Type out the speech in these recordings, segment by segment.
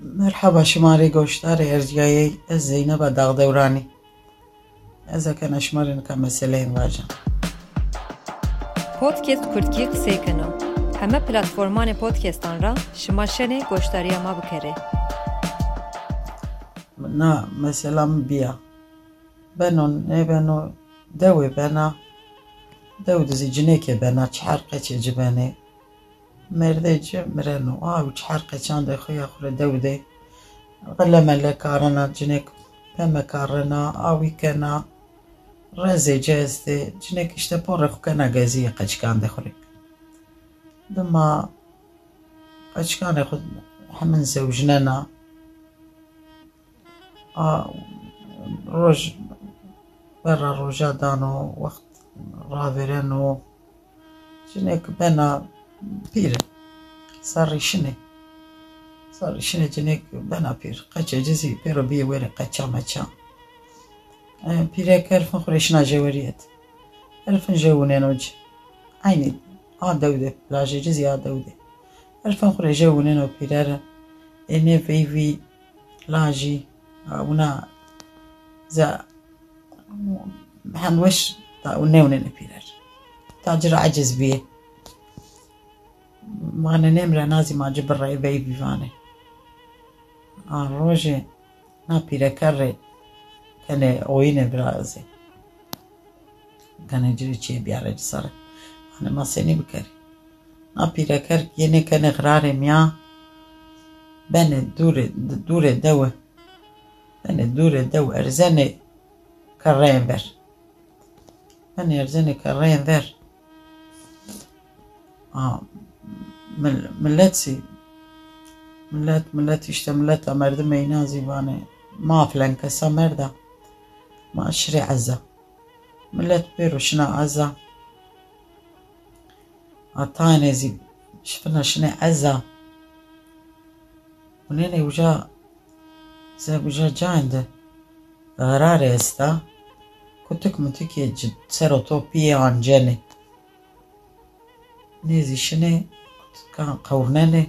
مرحبا شماره گۆشتارە هێرجگایەی ئەس زەینە بە داغدەورانی ئەزەکە نەشمەرن کە مەسلەین واژە Podcast Kurtki qsêkino. Heme platformanê podcastan ra ji şenê goşdariya me bikare. نا مەسەلام بیە بەنۆ نێبەنۆ دەوێ بەنا دەو دزی جنێکێ بەنا چ حرقەچێ جبەنێ مردێجە مرەن و ئاو چ حرقەچان دەخۆیا خورە دەودێ لە کارەنا جنێک پەمە کارڕنا ئاوی کەنا ڕێزێ جێستێ جنێک شتە پۆڕە خوکەنە گەزیە قەچکان دەخورێ دما قەچکانێ خود هەمن زەوژنەنا ڕۆژ بەرە ڕۆژادان و وەخت ڕاوێرێن و ژنێک بەنا بير. صار يشنى صار يشنى جنك بنا بير. قتش جزي؟ بير بيه وير قتش ما تشا بير آه، كارف خريشنا جواريت ألف جوني نوج. عيني. عاد دودة لاجي جزي عاد دودة ألف خري جوني نو بيرارا إني في في لاجي. ونا زا. هنوش. تا ونا ونا بيرار تاجر عجز بيه. mane nemre nazima ji birre vê bîvanê a rojê na pîreker rê kelê oyînê birazê kenê cirê çiye biyare ci serê mane masenî bikerê na pîreker yenê kenê xirarê miya benê dûrê dûrê dewe benê dûrê dewe erzenê kereyên ver benê erzenê kereyên ver ملت ملت ملت işte ملت مرد مینا زیبانه ما فلان کسا مرده ما اشری عزه ملت بروشنا عزه عطانا زي شفنا شنا عزه ونين وجا زي وجا جاند. غراري استا. كنتك منتك جد سيروتوبيا عن جاني. نيزي شنه ئەنجێنێ نێزی شنێ قەورنەنێ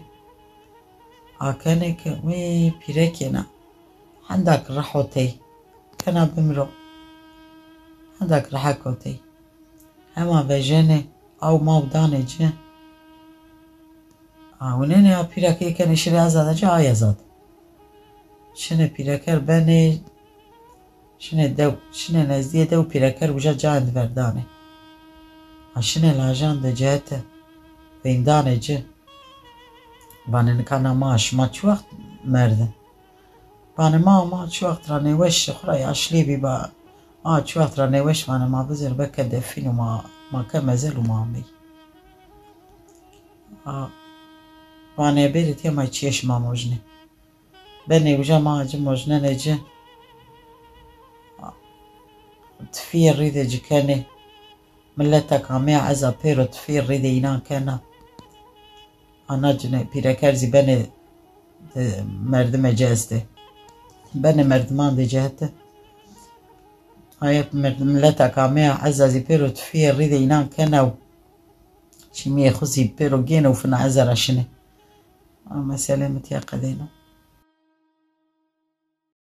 ئاکەنێکە وێ پیرەکێنە هەنداک ڕەحۆتەی کەنا بمرۆ هەنداک ڕەحەکۆتەی هەما بەژێنێ ئەو ماودانێ جێ ئاونێنێ پیرەکەی کەنە شری ئازادە جا ئایەزاد شنە پیرەکەر بەنێ شنێ دەو شنە نەزیە دە و پیرەکەر وژە جاند بەردانێ ئاشنە لاژان دەجێتە بەیندانێ جێ بانەکانە ماش ما چوەخت مردن بانەما ما چوەخترا نێوەش خوڕای ئاشلێبی بە ئا چوەخترا نێوەشمانە ما بزر بەکە دەفین و ماکە مەزەل و مامی وانێ بێت تێمای چێش مامۆژنێ بەنێ وژە ماجە مۆژنە نەجە تفیر ڕیدە جکەنێ ملەتە کامێ عەزا پێر و تفیر ڕیدە ئینانکەنە ئاناجنێ پیرەکەرزی بەنێ مردمە جەستێ بەنێ مردمان دەجێتە ئایا ملەتە کامێ عەزازی پێر و تفیر ڕیدە ئینانکەنە و چیمیە خوزی پێر و گێنە و فنە عەزەرە شنێ مەسەلێ متیا قەدەینەوە